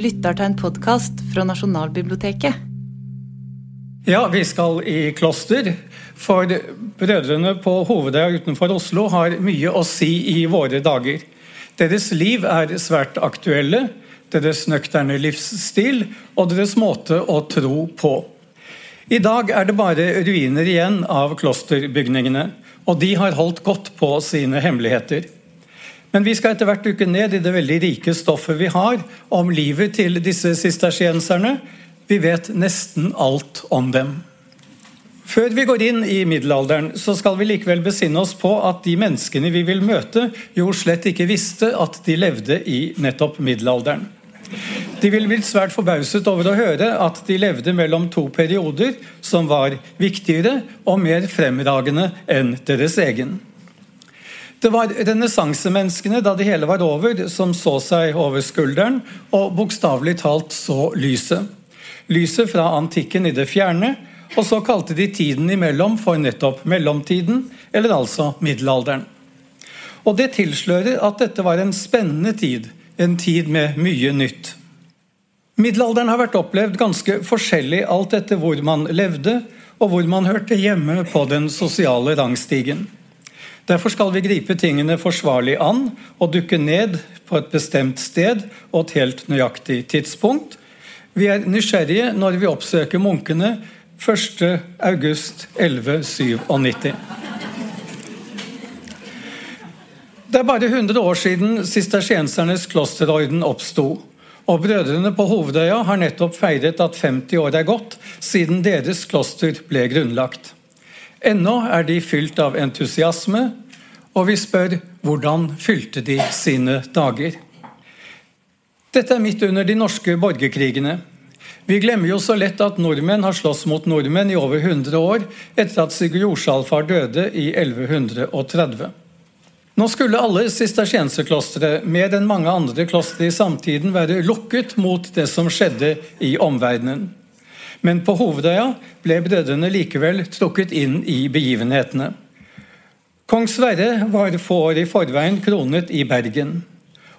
lytter til en podkast fra Nasjonalbiblioteket. Ja, vi skal i kloster. For brødrene på Hovedøya utenfor Oslo har mye å si i våre dager. Deres liv er svært aktuelle, deres nøkterne livsstil og deres måte å tro på. I dag er det bare ruiner igjen av klosterbygningene, og de har holdt godt på sine hemmeligheter. Men vi skal etter hvert dukke ned i det veldig rike stoffet vi har om livet til disse sistersienserne. Vi vet nesten alt om dem. Før vi går inn i middelalderen, så skal vi likevel besinne oss på at de menneskene vi vil møte, jo slett ikke visste at de levde i nettopp middelalderen. De ville blitt svært forbauset over å høre at de levde mellom to perioder som var viktigere og mer fremragende enn deres egen. Det var renessansemenneskene da det hele var over, som så seg over skulderen og bokstavelig talt så lyset. Lyset fra antikken i det fjerne, og så kalte de tiden imellom for nettopp mellomtiden, eller altså middelalderen. Og Det tilslører at dette var en spennende tid, en tid med mye nytt. Middelalderen har vært opplevd ganske forskjellig alt etter hvor man levde, og hvor man hørte hjemme på den sosiale rangstigen. Derfor skal vi gripe tingene forsvarlig an og dukke ned på et bestemt sted og et helt nøyaktig tidspunkt. Vi er nysgjerrige når vi oppsøker munkene 1.8.1197. Det er bare 100 år siden sistersiensernes klosterorden oppsto. Og Brødrene på Hovedøya har nettopp feiret at 50 år er gått siden deres kloster ble grunnlagt. Ennå er de fylt av entusiasme, og vi spør hvordan fylte de sine dager. Dette er midt under de norske borgerkrigene. Vi glemmer jo så lett at nordmenn har slåss mot nordmenn i over 100 år etter at Sigurd Jorsalfar døde i 1130. Nå skulle alle sistersienserklostre, mer enn mange andre klostre i samtiden, være lukket mot det som skjedde i omverdenen. Men på Hovedøya ble brødrene likevel trukket inn i begivenhetene. Kong Sverre var få år i forveien kronet i Bergen.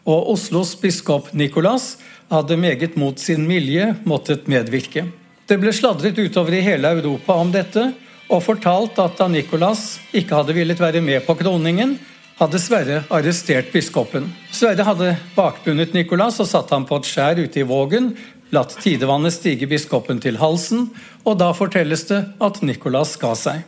Og Oslos biskop Nikolas hadde meget mot sin vilje måttet medvirke. Det ble sladret utover i hele Europa om dette, og fortalt at da Nikolas ikke hadde villet være med på kroningen, hadde Sverre arrestert biskopen. Sverre hadde bakbundet Nikolas og satt ham på et skjær ute i Vågen, latt tidevannet stige biskopen til halsen, og da fortelles det at Nikolas ga seg.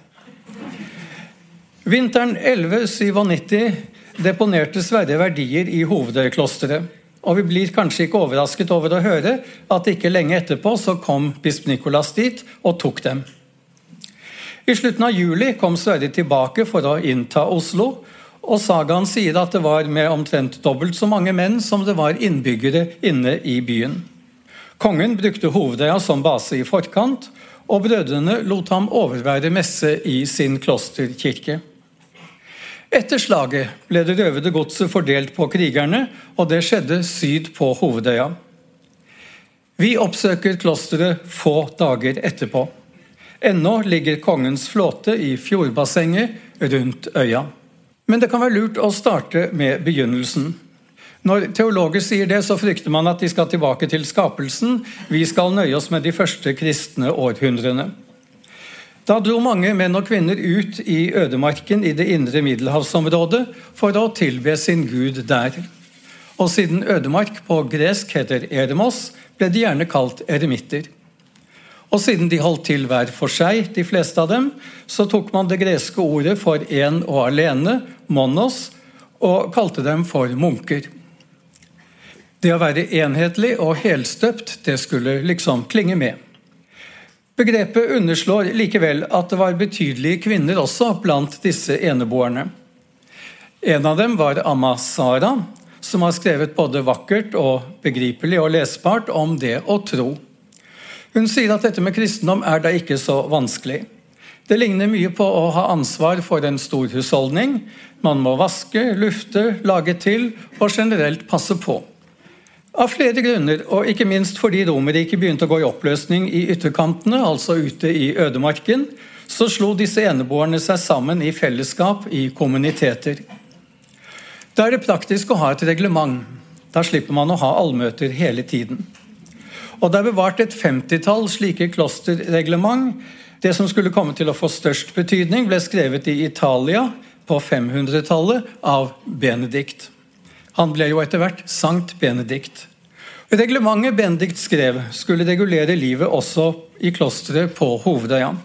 Vinteren 1197 deponerte Sverre verdier i Hovedøyklosteret. Og vi blir kanskje ikke overrasket over å høre at ikke lenge etterpå så kom bisp Nikolas dit og tok dem. I slutten av juli kom Sverre tilbake for å innta Oslo, og sagaen sier at det var med omtrent dobbelt så mange menn som det var innbyggere inne i byen. Kongen brukte Hovedøya som base i forkant, og brødrene lot ham overvære messe i sin klosterkirke. Etter slaget ble det røvede godset fordelt på krigerne, og det skjedde syd på Hovedøya. Vi oppsøker klosteret få dager etterpå. Ennå ligger kongens flåte i fjordbassenget rundt øya. Men det kan være lurt å starte med begynnelsen. Når teologer sier det, så frykter man at de skal tilbake til skapelsen. Vi skal nøye oss med de første kristne århundrene. Da dro mange menn og kvinner ut i ødemarken i det indre middelhavsområdet for å tilbe sin gud der. Og siden ødemark på gresk heter eremos, ble de gjerne kalt eremitter. Og siden de holdt til hver for seg, de fleste av dem, så tok man det greske ordet for én og alene, monos, og kalte dem for munker. Det å være enhetlig og helstøpt, det skulle liksom klinge med. Begrepet underslår likevel at det var betydelige kvinner også blant disse eneboerne. En av dem var Amma Sara, som har skrevet både vakkert og begripelig og lesbart om det å tro. Hun sier at dette med kristendom er da ikke så vanskelig. Det ligner mye på å ha ansvar for en stor husholdning. Man må vaske, lufte, lage til og generelt passe på. Av flere grunner, og ikke minst fordi Romerriket begynte å gå i oppløsning i ytterkantene, altså ute i ødemarken, så slo disse eneboerne seg sammen i fellesskap, i kommuniteter. Da er det praktisk å ha et reglement. Da slipper man å ha allmøter hele tiden. Og det er bevart et femtitall slike klosterreglement. Det som skulle komme til å få størst betydning, ble skrevet i Italia på 500-tallet av Benedikt. Han ble jo etter hvert Sankt Benedikt. Reglementet Benedikt skrev, skulle regulere livet også i klosteret på Hovedøya.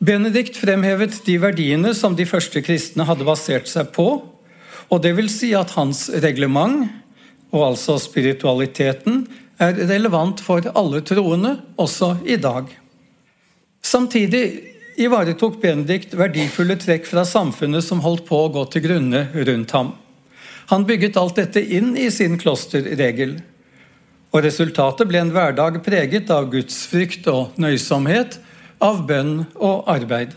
Benedikt fremhevet de verdiene som de første kristne hadde basert seg på, og det vil si at hans reglement, og altså spiritualiteten, er relevant for alle troende også i dag. Samtidig ivaretok Benedikt verdifulle trekk fra samfunnet som holdt på å gå til grunne rundt ham. Han bygget alt dette inn i sin klosterregel. Og Resultatet ble en hverdag preget av gudsfrykt og nøysomhet, av bønn og arbeid.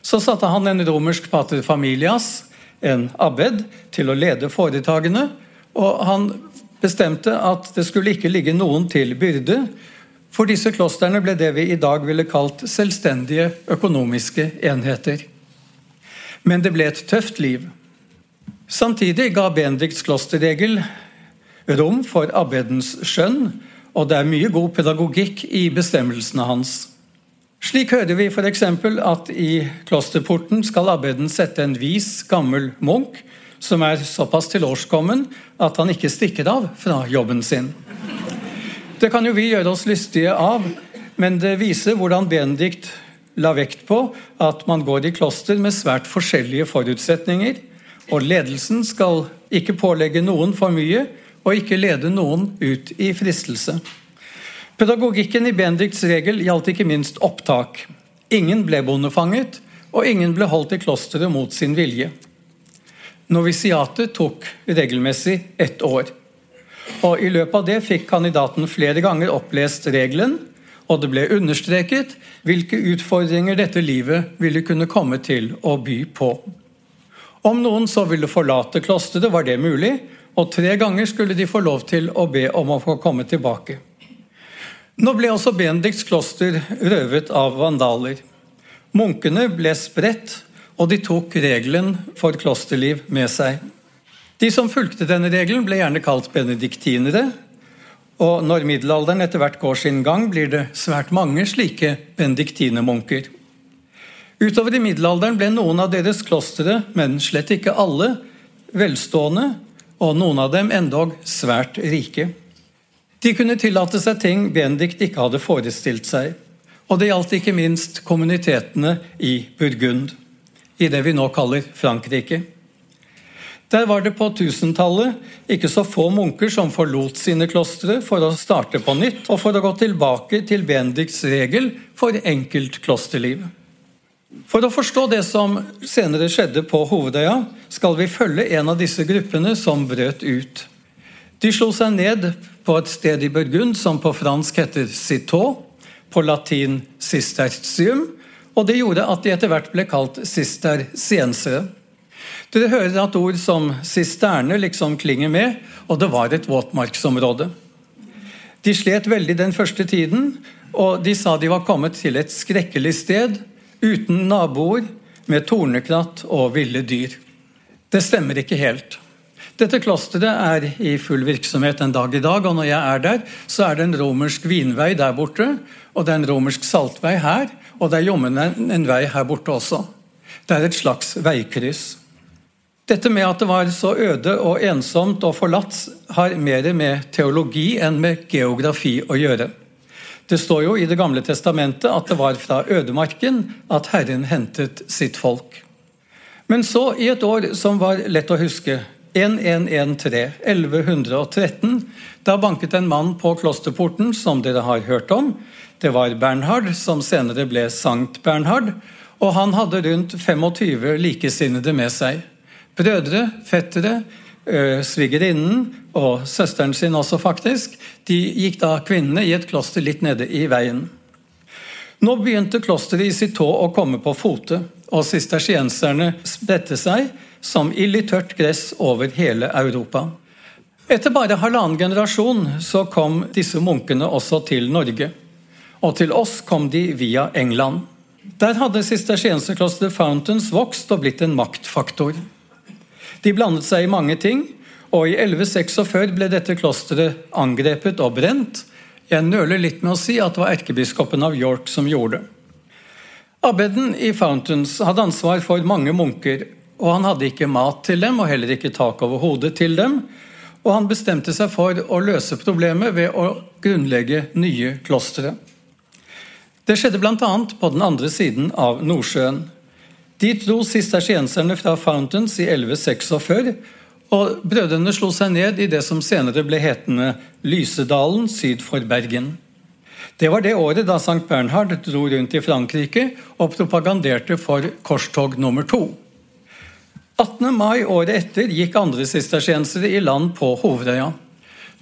Så satte han en romersk pater familias, en abbed, til å lede foretakene, og han bestemte at det skulle ikke ligge noen til byrde. For disse klostrene ble det vi i dag ville kalt selvstendige økonomiske enheter. Men det ble et tøft liv. Samtidig ga Benedikts klosterregel rom for abbedens skjønn, og det er mye god pedagogikk i bestemmelsene hans. Slik hører vi f.eks. at i klosterporten skal abbeden sette en vis, gammel munk som er såpass tilårskommen at han ikke stikker av fra jobben sin. Det kan jo vi gjøre oss lystige av, men det viser hvordan Benedikt la vekt på at man går i kloster med svært forskjellige forutsetninger, og ledelsen skal ikke pålegge noen for mye og ikke lede noen ut i fristelse. Pedagogikken i Benedikts regel gjaldt ikke minst opptak. Ingen ble bondefanget, og ingen ble holdt i klosteret mot sin vilje. Novisiatet tok regelmessig ett år. Og I løpet av det fikk kandidaten flere ganger opplest regelen, og det ble understreket hvilke utfordringer dette livet ville kunne komme til å by på. Om noen så ville forlate klosteret, var det mulig, og tre ganger skulle de få lov til å be om å få komme tilbake. Nå ble også Benedikts kloster røvet av vandaler. Munkene ble spredt og de tok regelen for klosterliv med seg. De som fulgte denne regelen, ble gjerne kalt benediktinere. Og når middelalderen etter hvert går sin gang, blir det svært mange slike benediktinermunker. Utover i middelalderen ble noen av deres klostre, men slett ikke alle, velstående, og noen av dem endog svært rike. De kunne tillate seg ting Benedikt ikke hadde forestilt seg. Og det gjaldt ikke minst kommunitetene i Burgund i det vi nå kaller Frankrike. Der var det på 1000-tallet ikke så få munker som forlot sine klostre for å starte på nytt og for å gå tilbake til Benedikts regel for enkelt klosterliv. For å forstå det som senere skjedde på Hovedøya, skal vi følge en av disse gruppene som brøt ut. De slo seg ned på et sted i Burgund som på fransk heter Citeaux, på latin Cistercium, og det gjorde at de etter hvert ble kalt sistersiensere. Dere hører at ord som sisterne liksom klinger med, og det var et våtmarksområde. De slet veldig den første tiden, og de sa de var kommet til et skrekkelig sted, uten naboer, med tornekratt og ville dyr. Det stemmer ikke helt. Dette klosteret er i full virksomhet en dag i dag, og når jeg er der, så er det en romersk vinvei der borte, og det er en romersk saltvei her, og det er jammen en vei her borte også. Det er et slags veikryss. Dette med at det var så øde og ensomt og forlatt, har mer med teologi enn med geografi å gjøre. Det står jo i Det gamle testamentet at det var fra ødemarken at Herren hentet sitt folk. Men så, i et år som var lett å huske, 1113, 1113, da banket en mann på klosterporten, som dere har hørt om, det var Bernhard, som senere ble Sankt Bernhard, og han hadde rundt 25 likesinnede med seg. Brødre, fettere, svigerinnen og søsteren sin også, faktisk. De gikk da kvinnene i et kloster litt nede i veien. Nå begynte klosteret i Citeaux å komme på fote, og sistersienserne spredte seg som ild i tørt gress over hele Europa. Etter bare halvannen generasjon så kom disse munkene også til Norge og til oss kom de via England. Der hadde sistersienserklosteret Fountains vokst og blitt en maktfaktor. De blandet seg i mange ting, Og i 1146 ble dette klosteret angrepet og brent. Jeg nøler litt med å si at det var erkebiskopen av York som gjorde det. Abbeden i Fountains hadde ansvar for mange munker, og han hadde ikke mat til dem og heller ikke tak over hodet til dem. Og han bestemte seg for å løse problemet ved å grunnlegge nye klostre. Det skjedde bl.a. på den andre siden av Nordsjøen. Dit dro sistersienserne fra Fountains i 1146, og brødrene slo seg ned i det som senere ble hetende Lysedalen syd for Bergen. Det var det året da Sankt Bernhard dro rundt i Frankrike og propaganderte for korstog nummer to. 18. mai året etter gikk andre sistersiensere i land på Hovedøya.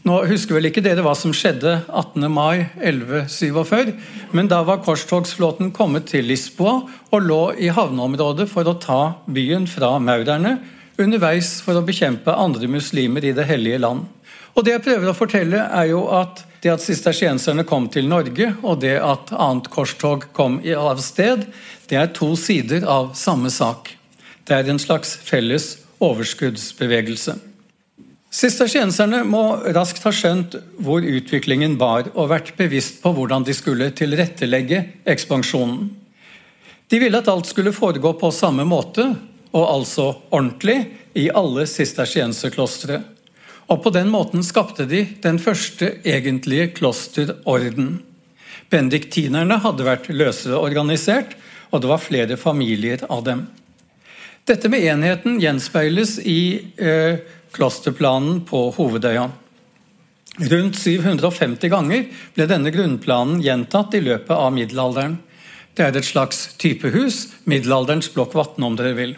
Nå husker vel ikke dere hva som skjedde 18. mai 1147, men da var korstogsflåten kommet til Lisboa og lå i havneområdet for å ta byen fra maurerne, underveis for å bekjempe andre muslimer i Det hellige land. Og Det jeg prøver å fortelle, er jo at det at sistersienserne kom til Norge, og det at annet korstog kom av sted, det er to sider av samme sak. Det er en slags felles overskuddsbevegelse. Sistersienserne må raskt ha skjønt hvor utviklingen bar, og vært bevisst på hvordan de skulle tilrettelegge ekspansjonen. De ville at alt skulle foregå på samme måte, og altså ordentlig, i alle sistersienserklostre. Og på den måten skapte de den første egentlige klosterorden. Benediktinerne hadde vært løsere organisert, og det var flere familier av dem. Dette med enheten gjenspeiles i eh, klosterplanen på Hovedøya. Rundt 750 ganger ble denne grunnplanen gjentatt i løpet av middelalderen. Det er et slags typehus, middelalderens blokk Vatn om dere vil.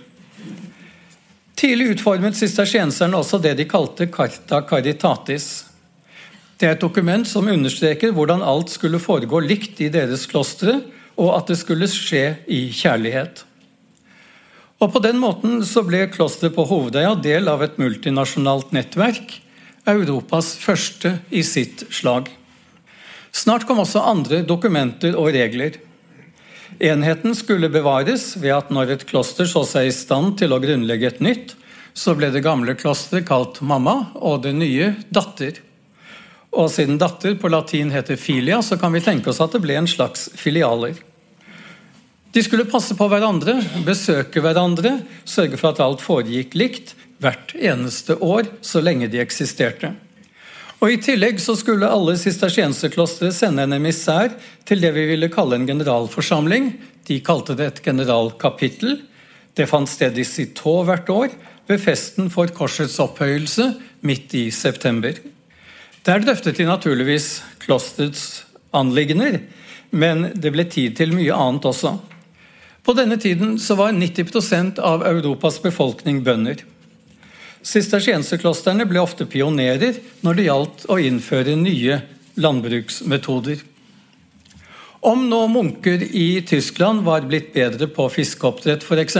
Tidlig utformet sistersienserne også det de kalte Carta Caritatis. Det er et dokument som understreker hvordan alt skulle foregå likt i deres klostre, og at det skulle skje i kjærlighet. Og På den måten så ble klosteret på Hovedøya del av et multinasjonalt nettverk, Europas første i sitt slag. Snart kom også andre dokumenter og regler. Enheten skulle bevares ved at når et kloster så seg i stand til å grunnlegge et nytt, så ble det gamle klosteret kalt mamma og det nye datter. Og siden datter på latin heter filia, så kan vi tenke oss at det ble en slags filialer. De skulle passe på hverandre, besøke hverandre, sørge for at alt foregikk likt hvert eneste år så lenge de eksisterte. Og I tillegg så skulle alle sistersienserklostre sende en emissær til det vi ville kalle en generalforsamling. De kalte det et generalkapittel. Det fant sted i Citeaux hvert år, ved festen for korsets opphøyelse midt i september. Der drøftet de naturligvis klosterets anliggender, men det ble tid til mye annet også. På denne tiden var 90 av Europas befolkning bønder. Sistersienserklostrene ble ofte pionerer når det gjaldt å innføre nye landbruksmetoder. Om nå munker i Tyskland var blitt bedre på fiskeoppdrett f.eks.,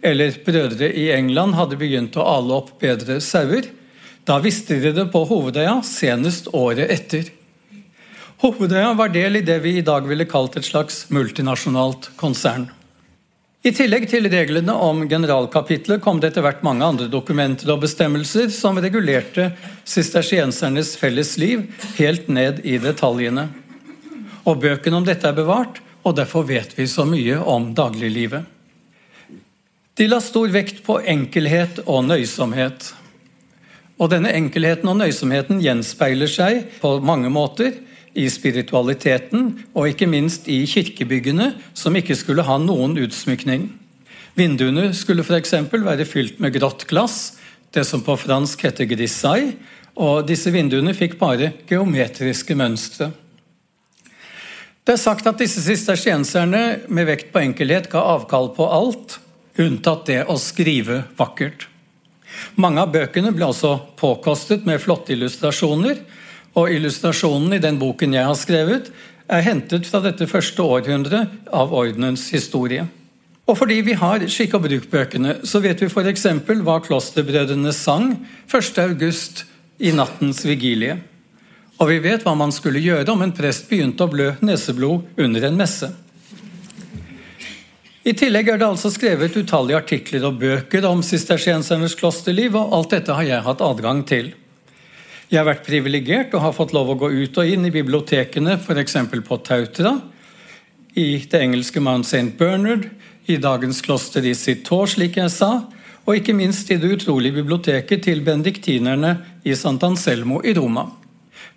eller brødre i England hadde begynt å ale opp bedre sauer, da visste de det på Hovedøya senest året etter. Hovedøya var del i det vi i dag ville kalt et slags multinasjonalt konsern. I tillegg til reglene om generalkapitlet kom det etter hvert mange andre dokumenter og bestemmelser som regulerte sistersiensernes felles liv helt ned i detaljene. Og Bøkene om dette er bevart, og derfor vet vi så mye om dagliglivet. De la stor vekt på enkelhet og nøysomhet. Og denne enkelheten og nøysomheten gjenspeiler seg på mange måter i spiritualiteten og ikke minst i kirkebyggene, som ikke skulle ha noen utsmykning. Vinduene skulle f.eks. være fylt med grått glass, det som på fransk heter grisaille, og disse vinduene fikk bare geometriske mønstre. Det er sagt at disse sistersienserne med vekt på enkelhet ga avkall på alt, unntatt det å skrive vakkert. Mange av bøkene ble også påkostet med flotte illustrasjoner, og illustrasjonen i den boken jeg har skrevet, er hentet fra dette første århundret av ordenens historie. Og fordi vi har skikk og bruk-bøkene, så vet vi f.eks. hva klosterbrødrene sang 1.8 i nattens vigilie. Og vi vet hva man skulle gjøre om en prest begynte å blø neseblod under en messe. I tillegg er det altså skrevet utallige artikler og bøker om sistersiensernes klosterliv, og alt dette har jeg hatt adgang til. Jeg har vært privilegert og har fått lov å gå ut og inn i bibliotekene, f.eks. på Tautra, i det engelske Mount St. Bernard, i dagens kloster i Sitor, slik jeg sa, og ikke minst i det utrolige biblioteket til benediktinerne i Sant Anselmo i Roma.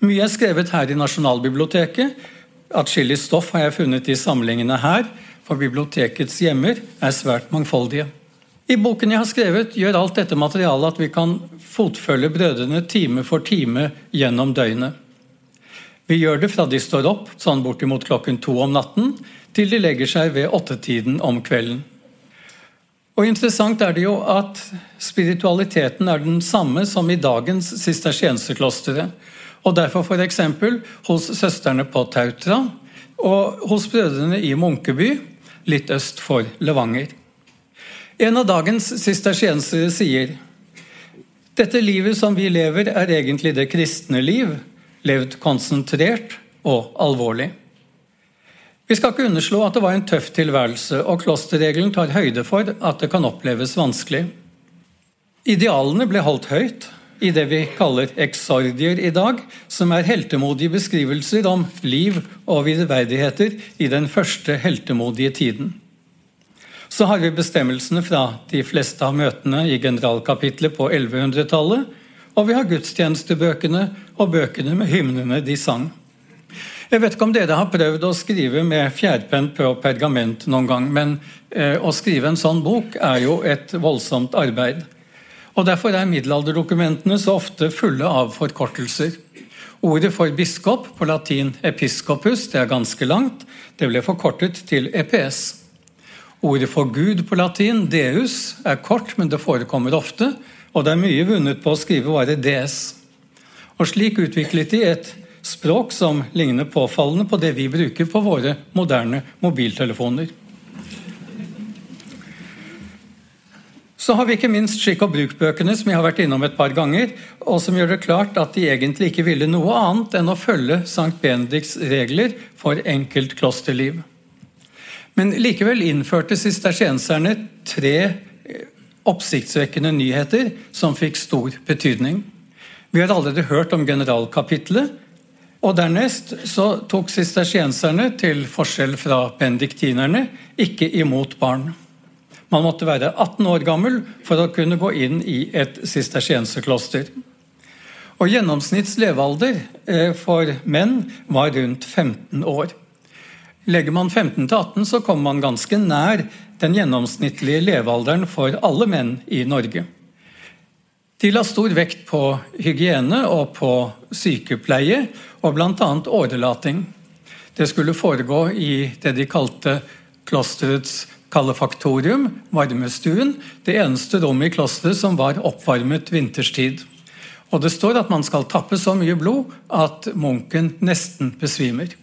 Mye er skrevet her i Nasjonalbiblioteket. Atskillig stoff har jeg funnet i samlingene her, for bibliotekets hjemmer er svært mangfoldige. I boken jeg har skrevet, gjør alt dette materialet at vi kan fotfølge brødrene time for time gjennom døgnet. Vi gjør det fra de står opp sånn bortimot klokken to om natten, til de legger seg ved åttetiden om kvelden. Og Interessant er det jo at spiritualiteten er den samme som i dagens sistersienserklostre. Og derfor f.eks. hos søstrene på Tautra og hos brødrene i Munkeby, litt øst for Levanger. En av dagens sistersiensere sier dette livet som vi lever, er egentlig det kristne liv, levd konsentrert og alvorlig. Vi skal ikke underslå at det var en tøff tilværelse, og klosterregelen tar høyde for at det kan oppleves vanskelig. Idealene ble holdt høyt i det vi kaller eksordier i dag, som er heltemodige beskrivelser om liv og vidverdigheter i den første heltemodige tiden. Så har vi bestemmelsene fra de fleste av møtene i generalkapitlet på 1100-tallet, og vi har gudstjenestebøkene og bøkene med hymnene de sang. Jeg vet ikke om dere har prøvd å skrive med fjærpenn på pergament noen gang, men eh, å skrive en sånn bok er jo et voldsomt arbeid. Og Derfor er middelalderdokumentene så ofte fulle av forkortelser. Ordet for biskop, på latin episcopus, det er ganske langt. Det ble forkortet til EPS. Ordet for Gud på latin, deus, er kort, men det forekommer ofte. Og det er mye vunnet på å skrive bare des. Og Slik utviklet de et språk som ligner påfallende på det vi bruker på våre moderne mobiltelefoner. Så har vi ikke minst skikk og bruk-bøkene, som jeg har vært innom et par ganger, og som gjør det klart at de egentlig ikke ville noe annet enn å følge Sankt Benedikts regler for enkelt klosterliv. Men likevel innførte sistersienserne tre oppsiktsvekkende nyheter som fikk stor betydning. Vi har allerede hørt om generalkapitlet, og Dernest så tok sistersienserne, til forskjell fra pendiktinerne, ikke imot barn. Man måtte være 18 år gammel for å kunne gå inn i et sistersienserkloster. Og Gjennomsnitts levealder eh, for menn var rundt 15 år. Legger man 15 til 18, så kommer man ganske nær den gjennomsnittlige levealderen for alle menn i Norge. De la stor vekt på hygiene og på sykepleie, og bl.a. årelating. Det skulle foregå i det de kalte klosterets kalefaktorium, varmestuen, det eneste rommet i klosteret som var oppvarmet vinterstid. Og det står at man skal tappe så mye blod at munken nesten besvimer.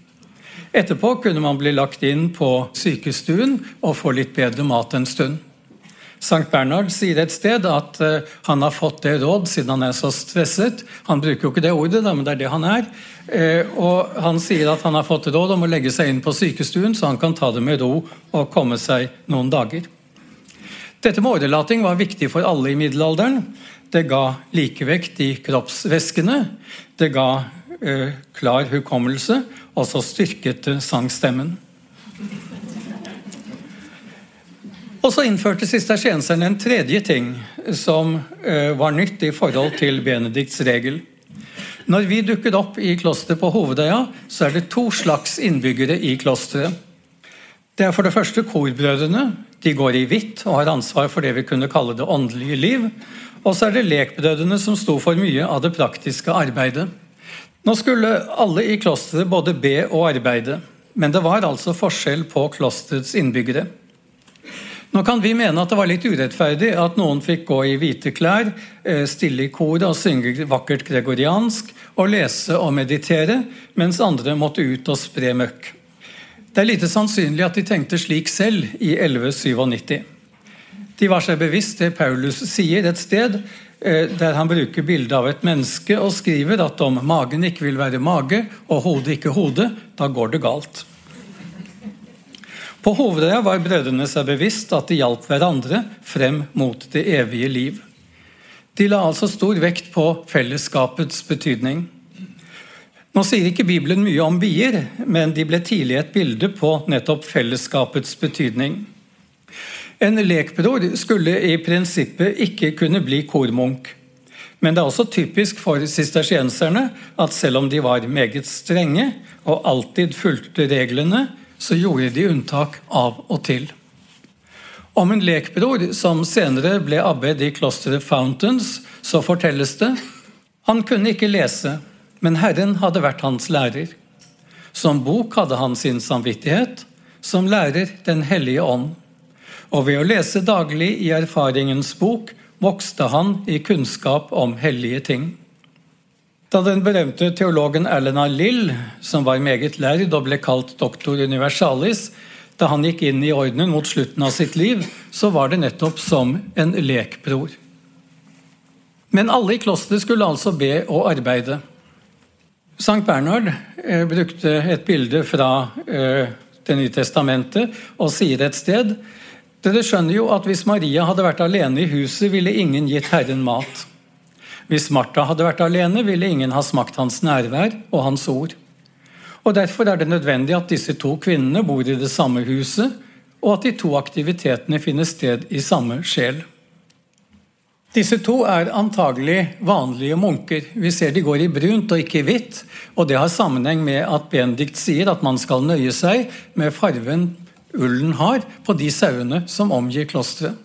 Etterpå kunne man bli lagt inn på sykestuen og få litt bedre mat en stund. Sankt Bernhard sier et sted at uh, han har fått det råd siden han er så stresset. Han bruker jo ikke det ordet, men det er det han er. Uh, og Han sier at han har fått råd om å legge seg inn på sykestuen, så han kan ta det med ro og komme seg noen dager. Dette med årelating var viktig for alle i middelalderen. Det ga likevekt i kroppsvæskene. Det ga klar hukommelse, og så styrket det sangstemmen. Og så innførte sistersienserne en tredje ting som eh, var nytt i forhold til Benedikts regel. Når vi dukker opp i klosteret på Hovedøya, så er det to slags innbyggere i klosteret. Det er for det første korbrødrene. De går i hvitt og har ansvar for det vi kunne kalle det åndelige liv. Og så er det lekbrødrene som sto for mye av det praktiske arbeidet. Nå skulle alle i klosteret både be og arbeide, men det var altså forskjell på klosterets innbyggere. Nå kan vi mene at det var litt urettferdig at noen fikk gå i hvite klær, eh, stille i koret og synge vakkert gregoriansk og lese og meditere, mens andre måtte ut og spre møkk. Det er lite sannsynlig at de tenkte slik selv i 1197. De var seg bevisst det Paulus sier et sted, der han bruker bildet av et menneske og skriver at om magen ikke vil være mage og hodet ikke hode, da går det galt. På Hovedøya var brødrene seg bevisst at de hjalp hverandre frem mot det evige liv. De la altså stor vekt på fellesskapets betydning. Nå sier ikke Bibelen mye om bier, men de ble tidlig et bilde på nettopp fellesskapets betydning. En lekbror skulle i prinsippet ikke kunne bli kormunk. Men det er også typisk for sistersienserne at selv om de var meget strenge og alltid fulgte reglene, så gjorde de unntak av og til. Om en lekbror som senere ble abbed i klosteret Fountains, så fortelles det han kunne ikke lese, men Herren hadde vært hans lærer. Som bok hadde han sin samvittighet, som lærer Den hellige ånd. Og ved å lese daglig i erfaringens bok vokste han i kunnskap om hellige ting. Da den berømte teologen Elena Lill, som var meget lærd og ble kalt doktor universalis, da han gikk inn i ordenen mot slutten av sitt liv, så var det nettopp som en lekbror. Men alle i klosteret skulle altså be og arbeide. Sankt Bernhard eh, brukte et bilde fra eh, Det nye testamentet og sier et sted dere skjønner jo at hvis Maria hadde vært alene i huset, ville ingen gitt Herren mat. Hvis Martha hadde vært alene, ville ingen ha smakt hans nærvær og hans ord. Og Derfor er det nødvendig at disse to kvinnene bor i det samme huset, og at de to aktivitetene finner sted i samme sjel. Disse to er antagelig vanlige munker. Vi ser de går i brunt og ikke i hvitt. og Det har sammenheng med at Benedikt sier at man skal nøye seg med farven ullen har på de sauene som omgir klosteret.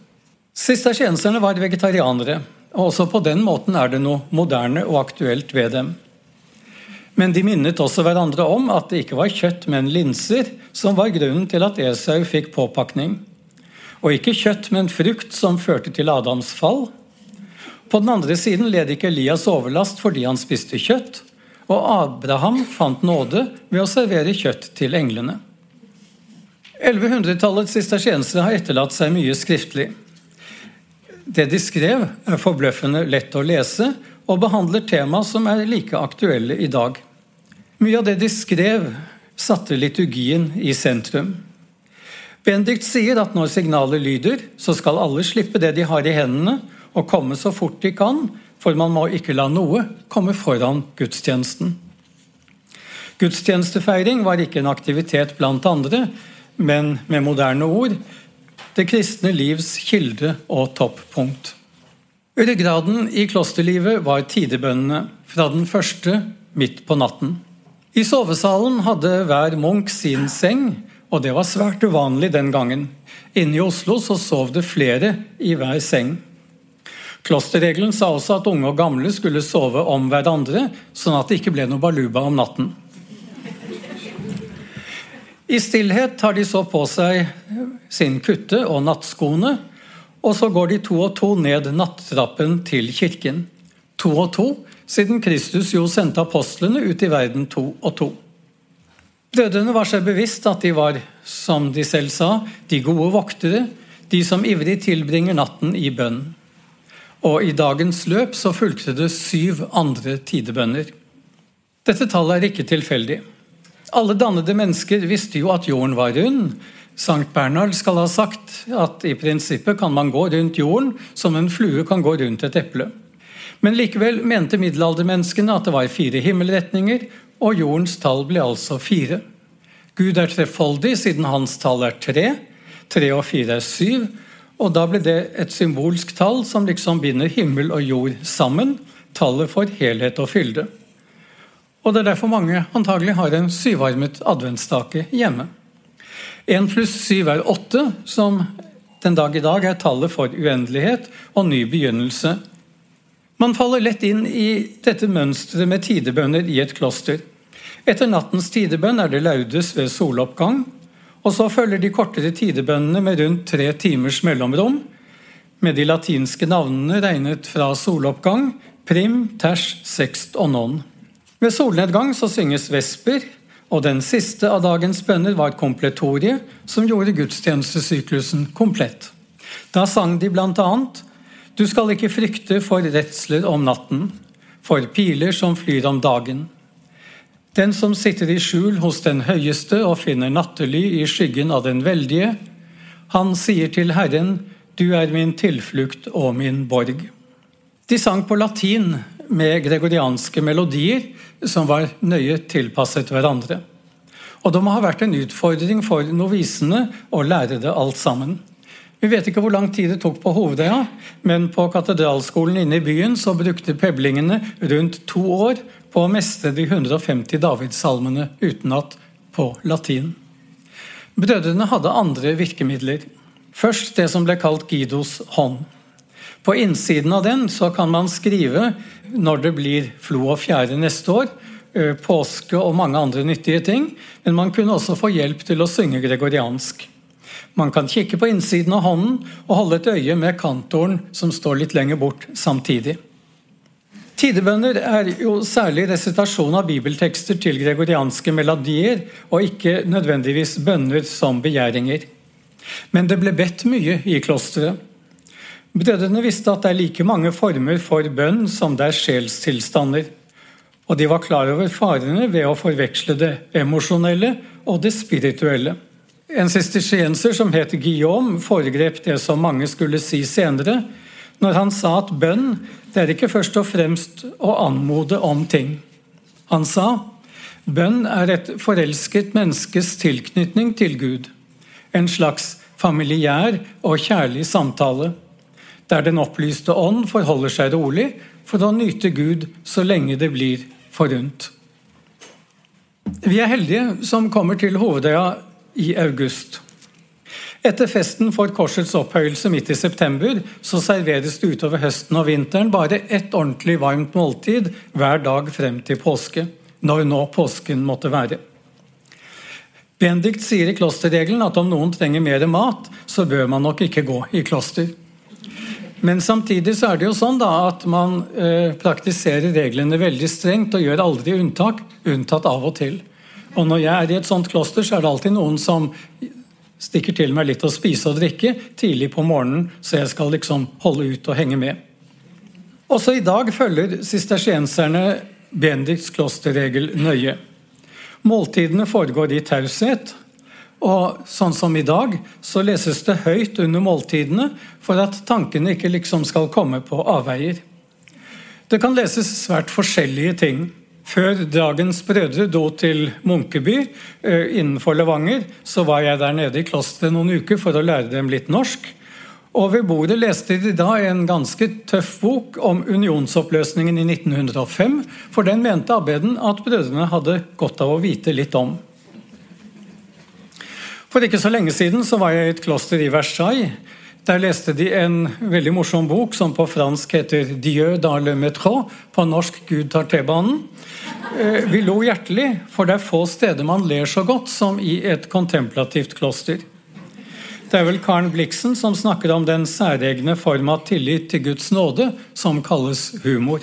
Sistersienserne var vegetarianere, og også på den måten er det noe moderne og aktuelt ved dem. Men de minnet også hverandre om at det ikke var kjøtt, men linser som var grunnen til at Esau fikk påpakning. Og ikke kjøtt, men frukt som førte til Adams fall. På den andre siden led ikke Elias overlast fordi han spiste kjøtt, og Abraham fant nåde ved å servere kjøtt til englene. 1100-tallets sistersiensere har etterlatt seg mye skriftlig. Det de skrev, er forbløffende lett å lese og behandler tema som er like aktuelle i dag. Mye av det de skrev, satte liturgien i sentrum. Bendikt sier at når signalet lyder, så skal alle slippe det de har i hendene, og komme så fort de kan, for man må ikke la noe komme foran gudstjenesten. Gudstjenestefeiring var ikke en aktivitet blant andre, men med moderne ord det kristne livs kilde og toppunkt. Ryggraden i klosterlivet var tidebønnene, fra den første midt på natten. I sovesalen hadde hver munk sin seng, og det var svært uvanlig den gangen. Inne i Oslo så sov det flere i hver seng. Klosterregelen sa også at unge og gamle skulle sove om hverandre, sånn at det ikke ble noe baluba om natten. I stillhet tar de så på seg sin kutte og nattskoene, og så går de to og to ned nattrappen til kirken. To og to, siden Kristus jo sendte apostlene ut i verden to og to. Brødrene var seg bevisst at de var, som de selv sa, de gode voktere, de som ivrig tilbringer natten i bønn. Og i dagens løp så fulgte det syv andre tidebønner. Dette tallet er ikke tilfeldig. Alle dannede mennesker visste jo at jorden var rund. Sankt Bernhard skal ha sagt at i prinsippet kan man gå rundt jorden som en flue kan gå rundt et eple. Men likevel mente middelaldermenneskene at det var fire himmelretninger, og jordens tall ble altså fire. Gud er trefoldig siden hans tall er tre. Tre og fire er syv. Og da ble det et symbolsk tall som liksom binder himmel og jord sammen. Tallet for helhet og fylde. Og det er derfor mange antagelig har en syvarmet adventsstake hjemme. Én pluss syv er åtte, som den dag i dag er tallet for uendelighet og ny begynnelse. Man faller lett inn i dette mønsteret med tidebønner i et kloster. Etter nattens tidebønn er det laudes ved soloppgang, og så følger de kortere tidebønnene med rundt tre timers mellomrom, med de latinske navnene regnet fra soloppgang, prim, ters, sext og non. Ved solnedgang så synges vesper, og den siste av dagens bønner var kompletoriet, som gjorde gudstjenestesyklusen komplett. Da sang de bl.a.: Du skal ikke frykte for redsler om natten, for piler som flyr om dagen. Den som sitter i skjul hos den høyeste og finner nattely i skyggen av den veldige, han sier til Herren, du er min tilflukt og min borg. De sang på latin med gregorianske melodier som var nøye tilpasset hverandre. Og det må ha vært en utfordring for novisene å lære det alt sammen. Vi vet ikke hvor lang tid det tok på Hovedøya, men på katedralskolen inne i byen så brukte peblingene rundt to år på å mestre de 150 davidssalmene utenat på latin. Brødrene hadde andre virkemidler. Først det som ble kalt Guidos hånd. På innsiden av den så kan man skrive når det blir flo og fjære neste år, påske og mange andre nyttige ting, men man kunne også få hjelp til å synge gregoriansk. Man kan kikke på innsiden av hånden og holde et øye med kantoren som står litt lenger bort samtidig. Tidebønner er jo særlig resitasjon av bibeltekster til gregorianske melodier, og ikke nødvendigvis bønner som begjæringer. Men det ble bedt mye i klosteret. Brødrene visste at det er like mange former for bønn som det er sjelstilstander. Og de var klar over farene ved å forveksle det emosjonelle og det spirituelle. En sistersienser som het Guillaume, foregrep det som mange skulle si senere, når han sa at bønn det er ikke først og fremst å anmode om ting. Han sa bønn er et forelsket menneskes tilknytning til Gud. En slags familiær og kjærlig samtale, der den opplyste ånd forholder seg rolig for å nyte Gud så lenge det blir forunt. Vi er heldige som kommer til Hovedøya i august. Etter festen for korsets opphøyelse midt i september så serveres det utover høsten og vinteren bare ett ordentlig varmt måltid hver dag frem til påske, når nå påsken måtte være. Bendikt sier i klosterregelen at om noen trenger mer mat, så bør man nok ikke gå i kloster. Men samtidig så er det jo sånn da at man eh, praktiserer reglene veldig strengt og gjør aldri unntak, unntatt av og til. Og når jeg er i et sånt kloster, så er det alltid noen som stikker til meg litt å spise og drikke tidlig på morgenen, så jeg skal liksom holde ut og henge med. Også i dag følger sistersienserne Benedikts klosterregel nøye. Måltidene foregår i taushet, og sånn som i dag, så leses det høyt under måltidene for at tankene ikke liksom skal komme på avveier. Det kan leses svært forskjellige ting. Før dagens brødre dro til Munkeby eh, innenfor Levanger, så var jeg der nede i klosteret noen uker for å lære dem litt norsk. Og ved bordet leste de da en ganske tøff bok om unionsoppløsningen i 1905, for den mente abbeden at brødrene hadde godt av å vite litt om. For ikke så lenge siden så var jeg i et kloster i Versailles. Der leste de en veldig morsom bok som på fransk heter 'Dieu dans le métro', på norsk 'Gud tar T-banen'. Eh, vi lo hjertelig, for det er få steder man ler så godt som i et kontemplativt kloster. Det er vel Karen Blixen som snakker om den særegne form av tillit til Guds nåde som kalles humor.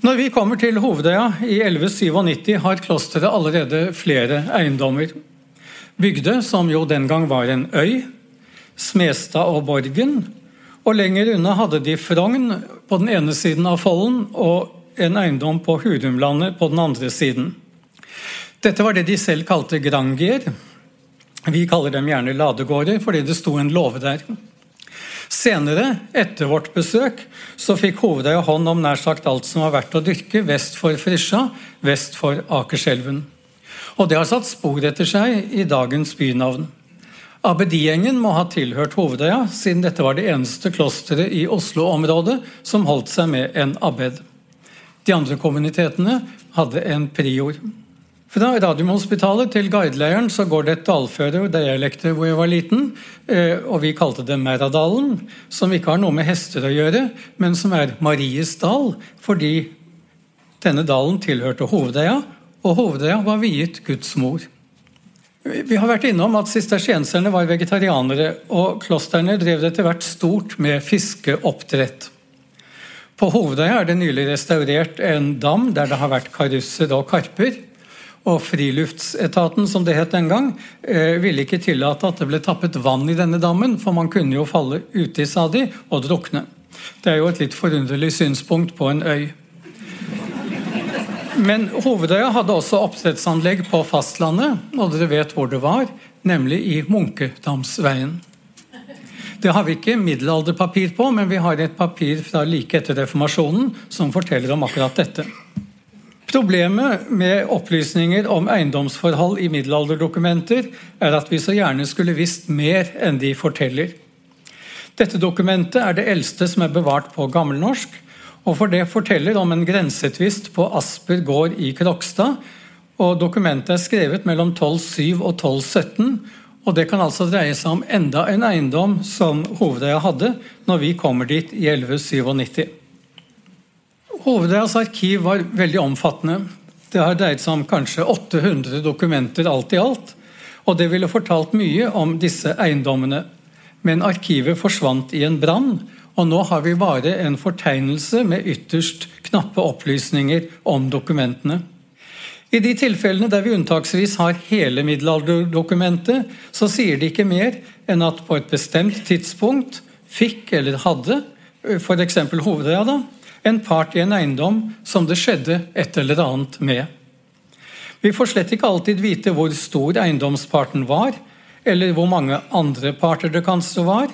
Når vi kommer til Hovedøya i 1197, har klosteret allerede flere eiendommer. Bygde, som jo den gang var en øy, Smestad og Borgen, og lenger unna hadde de Frogn på den ene siden av Follen og en eiendom på Hurumlandet på den andre siden. Dette var det de selv kalte grangier. Vi kaller dem gjerne ladegårder fordi det sto en låve der. Senere, etter vårt besøk, så fikk Hovedøya hånd om nær sagt alt som var verdt å dyrke vest for Frisja, vest for Akerselven. Og det har satt spor etter seg i dagens bynavn. Abbedigjengen må ha tilhørt Hovedøya, siden dette var det eneste klosteret i Oslo-området som holdt seg med en abbed. De andre kommunitetene hadde en prior. Fra Radiumhospitalet til guideleiren så går det et dalføre der jeg lekte hvor jeg var liten, eh, og vi kalte det Merradalen, som ikke har noe med hester å gjøre, men som er Maries dal, fordi denne dalen tilhørte Hovedøya, og Hovedøya var viet Guds mor. Vi har vært innom at sistersienserne var vegetarianere, og klostrene drev etter hvert stort med fiskeoppdrett. På Hovedøya er det nylig restaurert en dam der det har vært karusser og karper. Og Friluftsetaten, som det het den gang, eh, ville ikke tillate at det ble tappet vann i denne dammen, for man kunne jo falle uti, sa de, og drukne. Det er jo et litt forunderlig synspunkt på en øy. Men Hovedøya hadde også oppdrettsanlegg på fastlandet, og dere vet hvor det var, nemlig i Munkedamsveien. Det har vi ikke middelalderpapir på, men vi har et papir fra like etter reformasjonen som forteller om akkurat dette. Problemet med opplysninger om eiendomsforhold i middelalderdokumenter er at vi så gjerne skulle visst mer enn de forteller. Dette dokumentet er det eldste som er bevart på gammelnorsk, og for det forteller om en grensetvist på Asper gård i Krokstad. og Dokumentet er skrevet mellom 1207 og 1217, og Det kan altså dreie seg om enda en eiendom som Hovedøya hadde når vi kommer dit i 1197. Hovedøyas arkiv var veldig omfattende. Det har dreid seg om kanskje 800 dokumenter alt i alt. Og det ville fortalt mye om disse eiendommene. Men arkivet forsvant i en brann, og nå har vi bare en fortegnelse med ytterst knappe opplysninger om dokumentene. I de tilfellene der vi unntaksvis har hele middelalderdokumentet, så sier de ikke mer enn at på et bestemt tidspunkt fikk eller hadde f.eks. Hovedøya da, en part i en eiendom som det skjedde et eller annet med. Vi får slett ikke alltid vite hvor stor eiendomsparten var, eller hvor mange andre parter det kanskje var,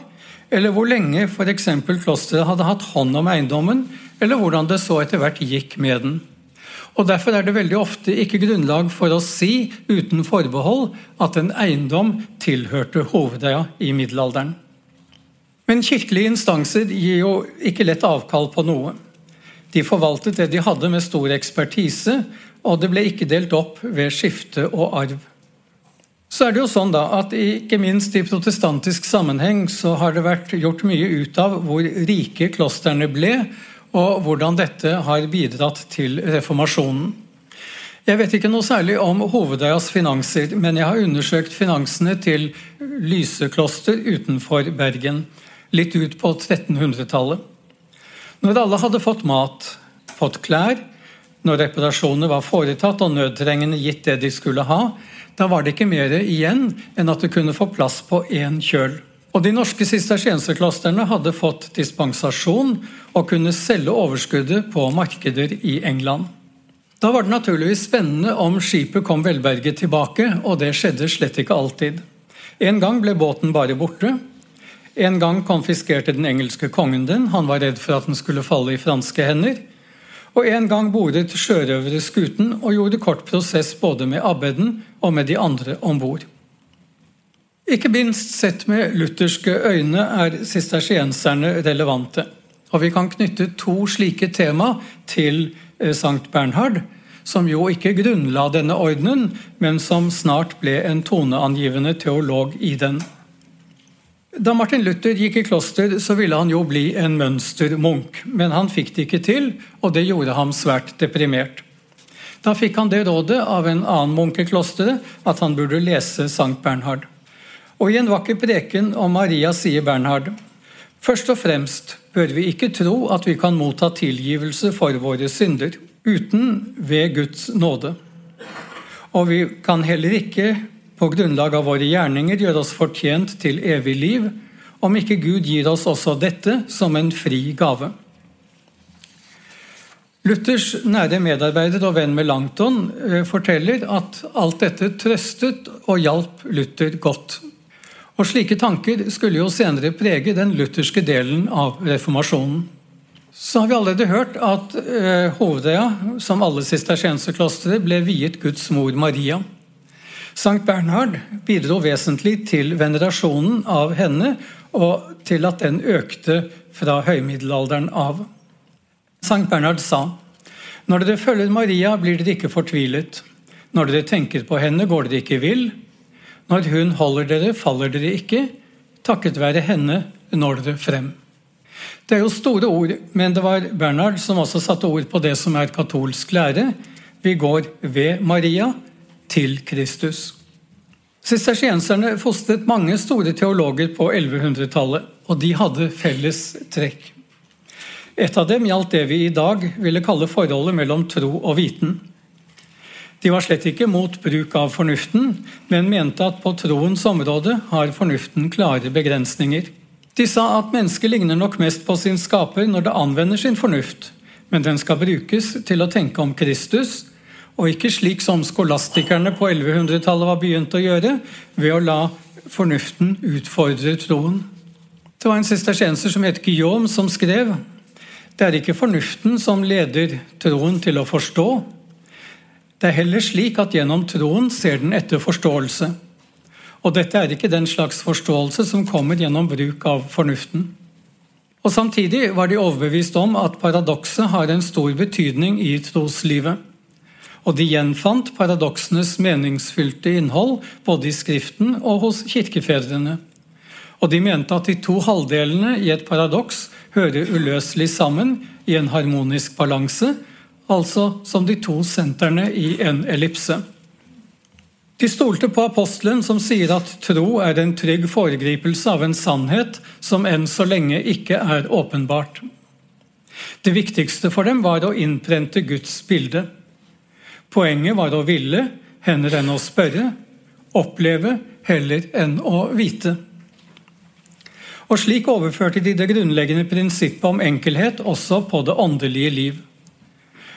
eller hvor lenge f.eks. klosteret hadde hatt hånd om eiendommen, eller hvordan det så etter hvert gikk med den. Og Derfor er det veldig ofte ikke grunnlag for å si uten forbehold at en eiendom tilhørte hovedeia i middelalderen. Men kirkelige instanser gir jo ikke lett avkall på noe. De forvaltet det de hadde med stor ekspertise, og det ble ikke delt opp ved skifte og arv. Så er det jo sånn da at Ikke minst i protestantisk sammenheng så har det vært gjort mye ut av hvor rike klostrene ble, og hvordan dette har bidratt til reformasjonen. Jeg vet ikke noe særlig om Hovedøyas finanser, men jeg har undersøkt finansene til Lysekloster utenfor Bergen, litt ut på 1300-tallet. Når alle hadde fått mat, fått klær, når reparasjoner var foretatt og nødtrengende gitt det de skulle ha, da var det ikke mer igjen enn at det kunne få plass på én kjøl. Og De norske sistersienserklostrene hadde fått dispensasjon og kunne selge overskuddet på markeder i England. Da var det naturligvis spennende om skipet kom velberget tilbake, og det skjedde slett ikke alltid. En gang ble båten bare borte. En gang konfiskerte den engelske kongen den, han var redd for at den skulle falle i franske hender. Og en gang boret sjørøvere skuten og gjorde kort prosess både med abbeden og med de andre om bord. Ikke minst sett med lutherske øyne er sistersienserne relevante. Og Vi kan knytte to slike tema til eh, Sankt Bernhard, som jo ikke grunnla denne ordenen, men som snart ble en toneangivende teolog i den. Da Martin Luther gikk i kloster, så ville han jo bli en mønstermunk. Men han fikk det ikke til, og det gjorde ham svært deprimert. Da fikk han det rådet av en annen munk i klosteret at han burde lese Sankt Bernhard. Og i en vakker preken om Maria sier Bernhard Først og fremst bør vi ikke tro at vi kan motta tilgivelse for våre synder uten ved Guds nåde. Og vi kan heller ikke på grunnlag av våre gjerninger gjøre oss fortjent til evig liv, om ikke Gud gir oss også dette som en fri gave. Luthers nære medarbeider og venn Melanchthon eh, forteller at alt dette trøstet og hjalp Luther godt. Og Slike tanker skulle jo senere prege den lutherske delen av reformasjonen. Så har vi allerede hørt at eh, Hovedøya, som alle sistersienserklostre, ble viet Guds mor Maria. Sankt Bernhard bidro vesentlig til venerasjonen av henne, og til at den økte fra høymiddelalderen av. Sankt Bernhard sa når dere følger Maria, blir dere ikke fortvilet. Når dere tenker på henne, går dere ikke vill. Når hun holder dere, faller dere ikke. Takket være henne når dere frem. Det er jo store ord, men det var Bernhard som også satte ord på det som er katolsk lære. Vi går ved Maria til Kristus. Sistersienserne fostret mange store teologer på 1100-tallet, og de hadde felles trekk. Et av dem gjaldt det vi i dag ville kalle forholdet mellom tro og viten. De var slett ikke mot bruk av fornuften, men mente at på troens område har fornuften klare begrensninger. De sa at mennesket ligner nok mest på sin skaper når det anvender sin fornuft, men den skal brukes til å tenke om Kristus, og ikke slik som skolastikerne på 1100-tallet var begynt å gjøre, ved å la fornuften utfordre troen. Det var en sistersienser som het Guillaume, som skrev det er ikke fornuften som leder troen til å forstå. Det er heller slik at gjennom troen ser den etter forståelse. Og dette er ikke den slags forståelse som kommer gjennom bruk av fornuften. Og Samtidig var de overbevist om at paradokset har en stor betydning i troslivet. Og de gjenfant paradoksenes meningsfylte innhold både i Skriften og hos kirkefedrene. Og de mente at de to halvdelene i et paradoks hører uløselig sammen i en harmonisk balanse, altså som de to sentrene i en ellipse. De stolte på apostelen som sier at tro er en trygg foregripelse av en sannhet som enn så lenge ikke er åpenbart. Det viktigste for dem var å innprente Guds bilde. Poenget var å ville heller enn å spørre, oppleve heller enn å vite. Og Slik overførte de det grunnleggende prinsippet om enkelhet også på det åndelige liv.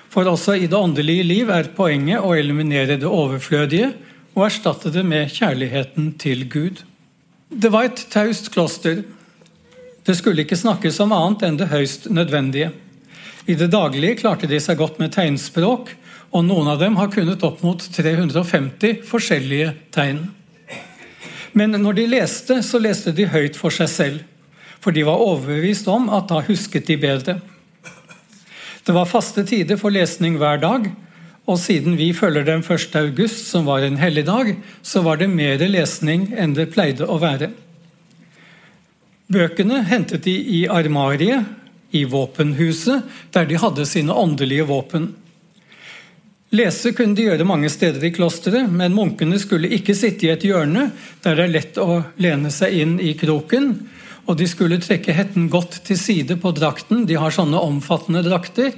For også i det åndelige liv er poenget å eliminere det overflødige og erstatte det med kjærligheten til Gud. Det var et taust kloster. Det skulle ikke snakkes om annet enn det høyst nødvendige. I det daglige klarte de seg godt med tegnspråk, og noen av dem har kunnet opp mot 350 forskjellige tegn. Men når de leste, så leste de høyt for seg selv, for de var overbevist om at da husket de bedre. Det var faste tider for lesning hver dag, og siden vi følger dem 1. august, som var en helligdag, så var det mer lesning enn det pleide å være. Bøkene hentet de i armariet, i våpenhuset, der de hadde sine åndelige våpen. Lese kunne de gjøre mange steder i klosteret, men munkene skulle ikke sitte i et hjørne der det er lett å lene seg inn i kroken, og de skulle trekke hetten godt til side på drakten. De har sånne omfattende drakter.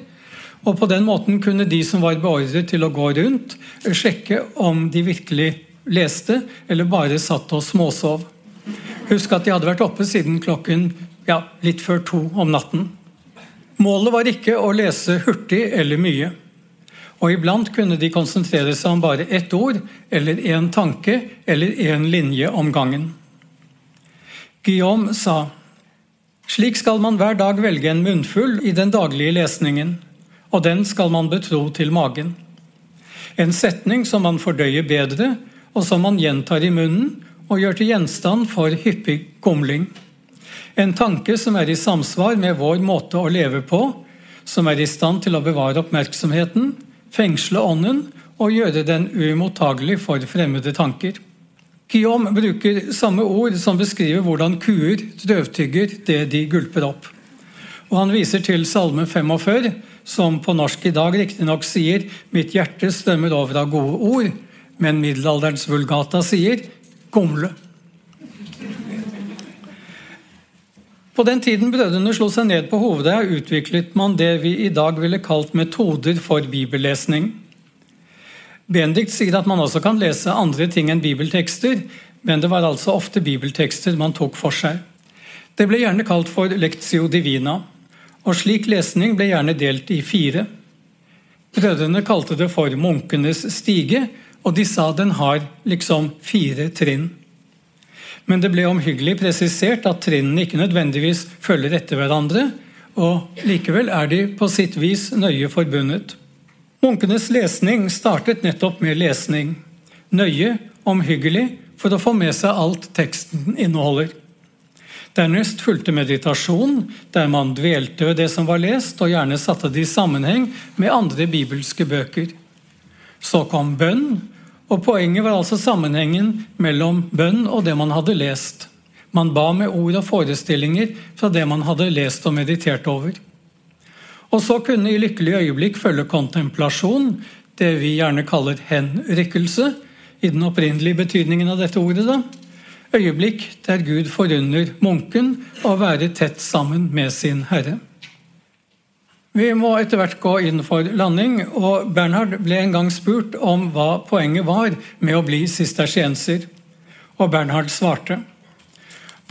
Og På den måten kunne de som var beordret til å gå rundt, sjekke om de virkelig leste, eller bare satt og småsov. Husk at de hadde vært oppe siden klokken ja, litt før to om natten. Målet var ikke å lese hurtig eller mye. Og iblant kunne de konsentrere seg om bare ett ord, eller én tanke, eller én linje om gangen. Guillaume sa slik skal man hver dag velge en munnfull i den daglige lesningen og den skal man betro til magen. En setning som man fordøyer bedre, og som man gjentar i munnen og gjør til gjenstand for hyppig gomling. En tanke som er i samsvar med vår måte å leve på, som er i stand til å bevare oppmerksomheten, fengsle ånden og gjøre den uimottagelig for fremmede tanker. Guillaume bruker samme ord som beskriver hvordan kuer drøvtygger det de gulper opp. Og Han viser til Salme 45, som på norsk i dag riktignok sier 'mitt hjerte strømmer over av gode ord', men middelalderens vulgata sier 'gomle'. På den tiden brødrene slo seg ned på Hovedøya, utviklet man det vi i dag ville kalt metoder for bibellesning. Benedikt sier at man også kan lese andre ting enn bibeltekster, men det var altså ofte bibeltekster man tok for seg. Det ble gjerne kalt for lectio divina og slik lesning ble gjerne delt i fire. Brødrene kalte det for munkenes stige, og de sa den har liksom fire trinn. Men det ble omhyggelig presisert at trinnene ikke nødvendigvis følger etter hverandre, og likevel er de på sitt vis nøye forbundet. Munkenes lesning startet nettopp med lesning. Nøye, omhyggelig, for å få med seg alt teksten inneholder. Dernest fulgte meditasjon, der man dvelte ved det som var lest, og gjerne satte det i sammenheng med andre bibelske bøker. Så kom bønn, og poenget var altså sammenhengen mellom bønn og det man hadde lest. Man ba med ord og forestillinger fra det man hadde lest og meditert over. Og så kunne i lykkelige øyeblikk følge kontemplasjon, det vi gjerne kaller henrykkelse, i den opprinnelige betydningen av dette ordet. da, øyeblikk der Gud forunder munken å være tett sammen med sin herre. Vi må etter hvert gå inn for landing, og Bernhard ble en gang spurt om hva poenget var med å bli sistersienser. Og Bernhard svarte.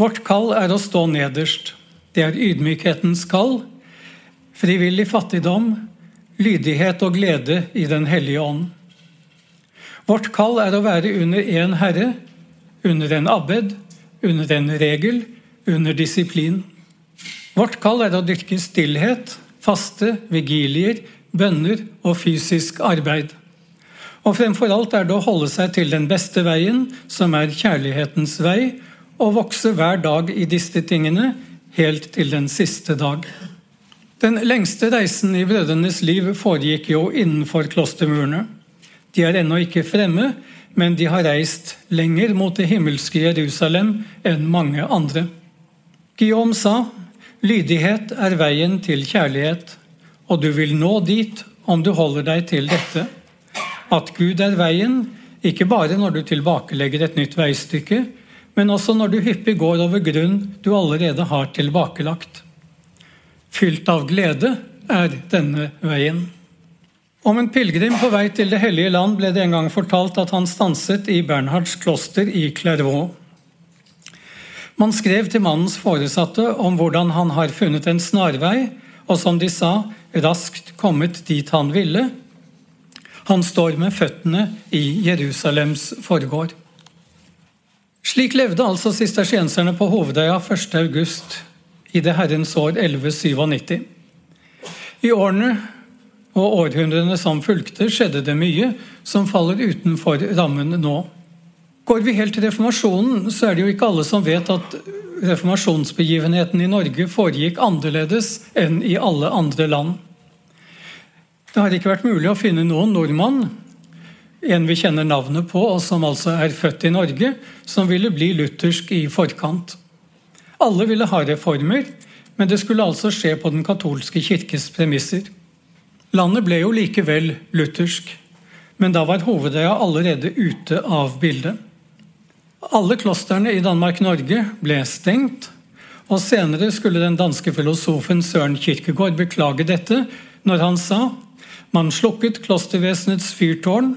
Vårt kall er å stå nederst. Det er ydmykhetens kall. Frivillig fattigdom, lydighet og glede i Den hellige ånd. Vårt kall er å være under én herre, under en abbed, under en regel, under disiplin. Vårt kall er å dyrke stillhet, faste, vigilier, bønner og fysisk arbeid. Og fremfor alt er det å holde seg til den beste veien, som er kjærlighetens vei, og vokse hver dag i disse tingene, helt til den siste dag. Den lengste reisen i brødrenes liv foregikk jo innenfor klostermurene. De er ennå ikke fremme, men de har reist lenger mot det himmelske Jerusalem enn mange andre. Guillaume sa lydighet er veien til kjærlighet, og du vil nå dit om du holder deg til dette. At Gud er veien, ikke bare når du tilbakelegger et nytt veistykke, men også når du hyppig går over grunn du allerede har tilbakelagt. Fylt av glede er denne veien. Om en pilegrim på vei til Det hellige land ble det en gang fortalt at han stanset i Bernhards kloster i Clairvaux. Man skrev til mannens foresatte om hvordan han har funnet en snarvei, og som de sa, raskt kommet dit han ville. Han står med føttene i Jerusalems forgård. Slik levde altså sistersienserne på Hovedøya 1.8 i det herrens år 1197. I årene og århundrene som fulgte, skjedde det mye som faller utenfor rammen nå. Går vi helt til reformasjonen, så er det jo ikke alle som vet at reformasjonsbegivenheten i Norge foregikk annerledes enn i alle andre land. Det har ikke vært mulig å finne noen nordmann, en vi kjenner navnet på, og som altså er født i Norge, som ville bli luthersk i forkant. Alle ville ha reformer, men det skulle altså skje på den katolske kirkes premisser. Landet ble jo likevel luthersk, men da var Hovedøya allerede ute av bildet. Alle klostrene i Danmark-Norge ble stengt, og senere skulle den danske filosofen Søren Kirkegård beklage dette når han sa man slukket klostervesenets fyrtårn,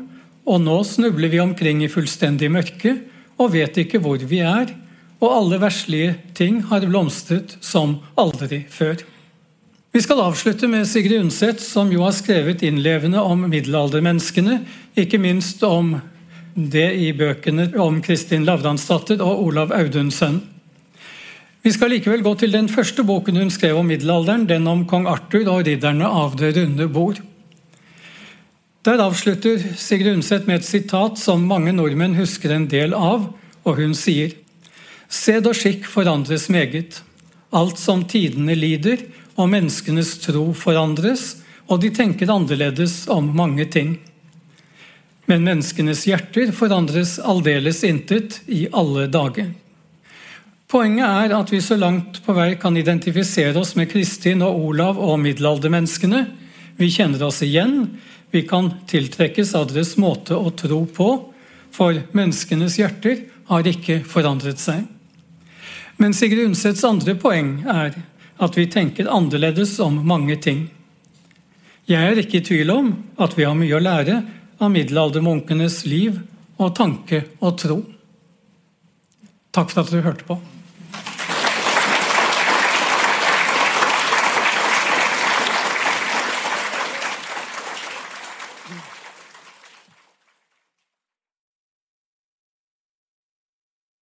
og nå snubler vi omkring i fullstendig mørke og vet ikke hvor vi er, og alle verslige ting har blomstret som aldri før. Vi skal avslutte med Sigrid Undset, som jo har skrevet innlevende om middelaldermenneskene, ikke minst om det i bøkene om Kristin Lavransdatter og Olav Audunsen. Vi skal likevel gå til den første boken hun skrev om middelalderen, den om kong Arthur og ridderne av Det runde bord. Der avslutter Sigrid Undset med et sitat som mange nordmenn husker en del av, og hun sier Sed og skikk forandres meget. Alt som tidene lider, og menneskenes tro forandres, og de tenker annerledes om mange ting. Men menneskenes hjerter forandres aldeles intet i alle dager. Poenget er at vi så langt på vei kan identifisere oss med Kristin og Olav og middelaldermenneskene. Vi kjenner oss igjen, vi kan tiltrekkes av deres måte å tro på, for menneskenes hjerter har ikke forandret seg. Men Sigrid Undsets andre poeng er at vi tenker annerledes om mange ting. Jeg er ikke i tvil om at vi har mye å lære av middelaldermunkenes liv og tanke og tro. Takk for at du hørte på.